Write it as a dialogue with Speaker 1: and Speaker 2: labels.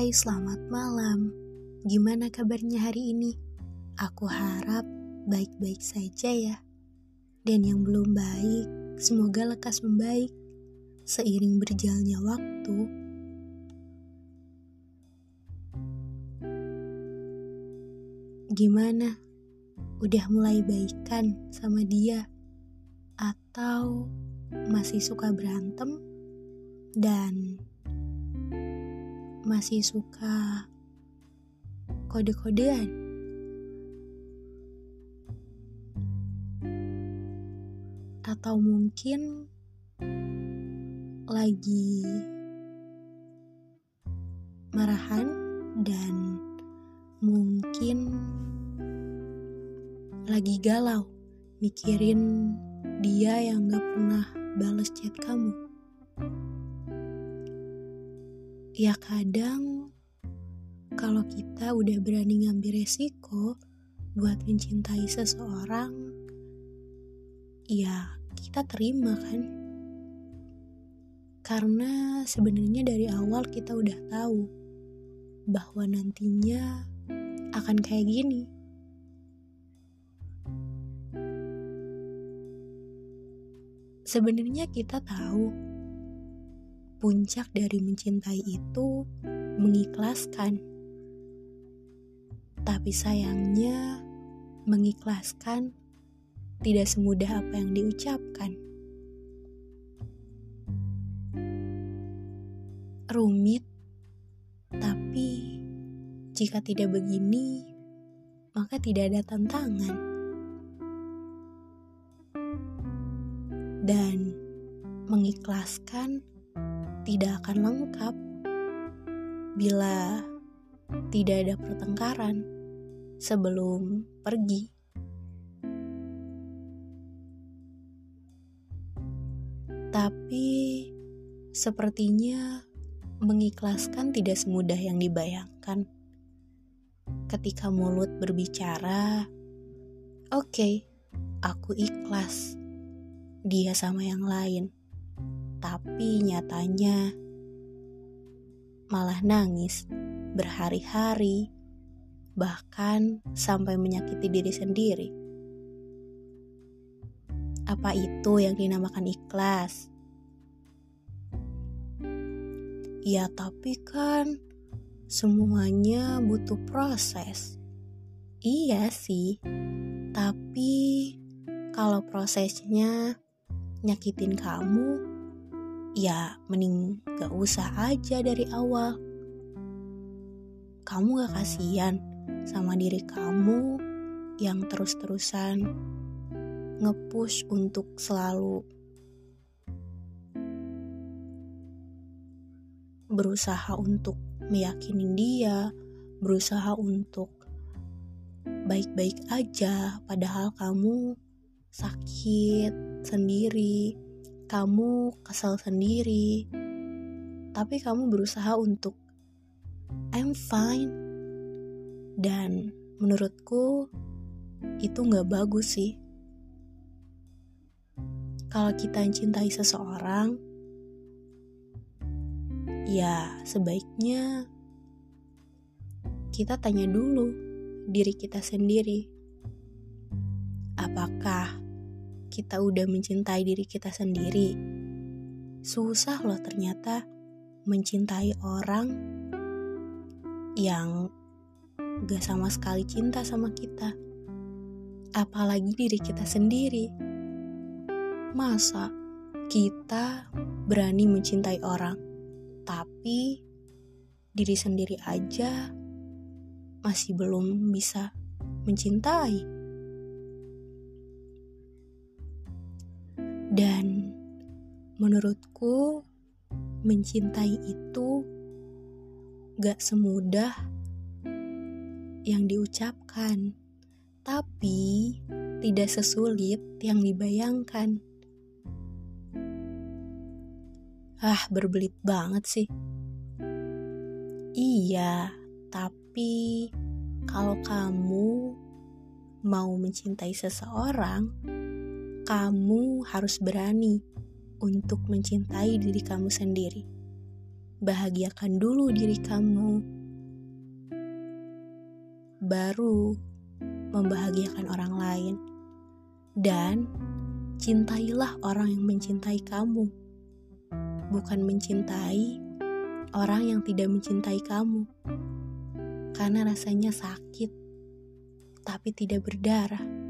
Speaker 1: Hai, selamat malam. Gimana kabarnya hari ini? Aku harap baik-baik saja ya. Dan yang belum baik, semoga lekas membaik seiring berjalannya waktu. Gimana? Udah mulai baikan sama dia? Atau masih suka berantem? Dan masih suka kode-kodean. Atau mungkin lagi marahan dan mungkin lagi galau mikirin dia yang gak pernah bales chat kamu. Ya kadang kalau kita udah berani ngambil resiko buat mencintai seseorang, ya kita terima kan? Karena sebenarnya dari awal kita udah tahu bahwa nantinya akan kayak gini. Sebenarnya kita tahu puncak dari mencintai itu mengikhlaskan. Tapi sayangnya, mengikhlaskan tidak semudah apa yang diucapkan. Rumit, tapi jika tidak begini, maka tidak ada tantangan. Dan mengikhlaskan tidak akan lengkap bila tidak ada pertengkaran sebelum pergi. Tapi sepertinya mengikhlaskan tidak semudah yang dibayangkan. Ketika mulut berbicara, "Oke, okay, aku ikhlas." Dia sama yang lain tapi nyatanya malah nangis berhari-hari, bahkan sampai menyakiti diri sendiri. Apa itu yang dinamakan ikhlas? Ya, tapi kan semuanya butuh proses. Iya sih, tapi kalau prosesnya nyakitin kamu, ya mending gak usah aja dari awal. Kamu gak kasihan sama diri kamu yang terus-terusan ngepush untuk selalu berusaha untuk meyakinin dia, berusaha untuk baik-baik aja, padahal kamu sakit sendiri, kamu kesal sendiri, tapi kamu berusaha untuk I'm fine. Dan menurutku itu nggak bagus sih. Kalau kita mencintai seseorang, ya sebaiknya kita tanya dulu diri kita sendiri. Apakah kita udah mencintai diri kita sendiri. Susah loh ternyata mencintai orang yang gak sama sekali cinta sama kita. Apalagi diri kita sendiri. Masa kita berani mencintai orang, tapi diri sendiri aja masih belum bisa mencintai. Dan menurutku mencintai itu gak semudah yang diucapkan, tapi tidak sesulit yang dibayangkan. Ah, berbelit banget sih. Iya, tapi kalau kamu mau mencintai seseorang, kamu harus berani untuk mencintai diri kamu sendiri. bahagiakan dulu diri kamu, baru membahagiakan orang lain, dan cintailah orang yang mencintai kamu, bukan mencintai orang yang tidak mencintai kamu, karena rasanya sakit tapi tidak berdarah.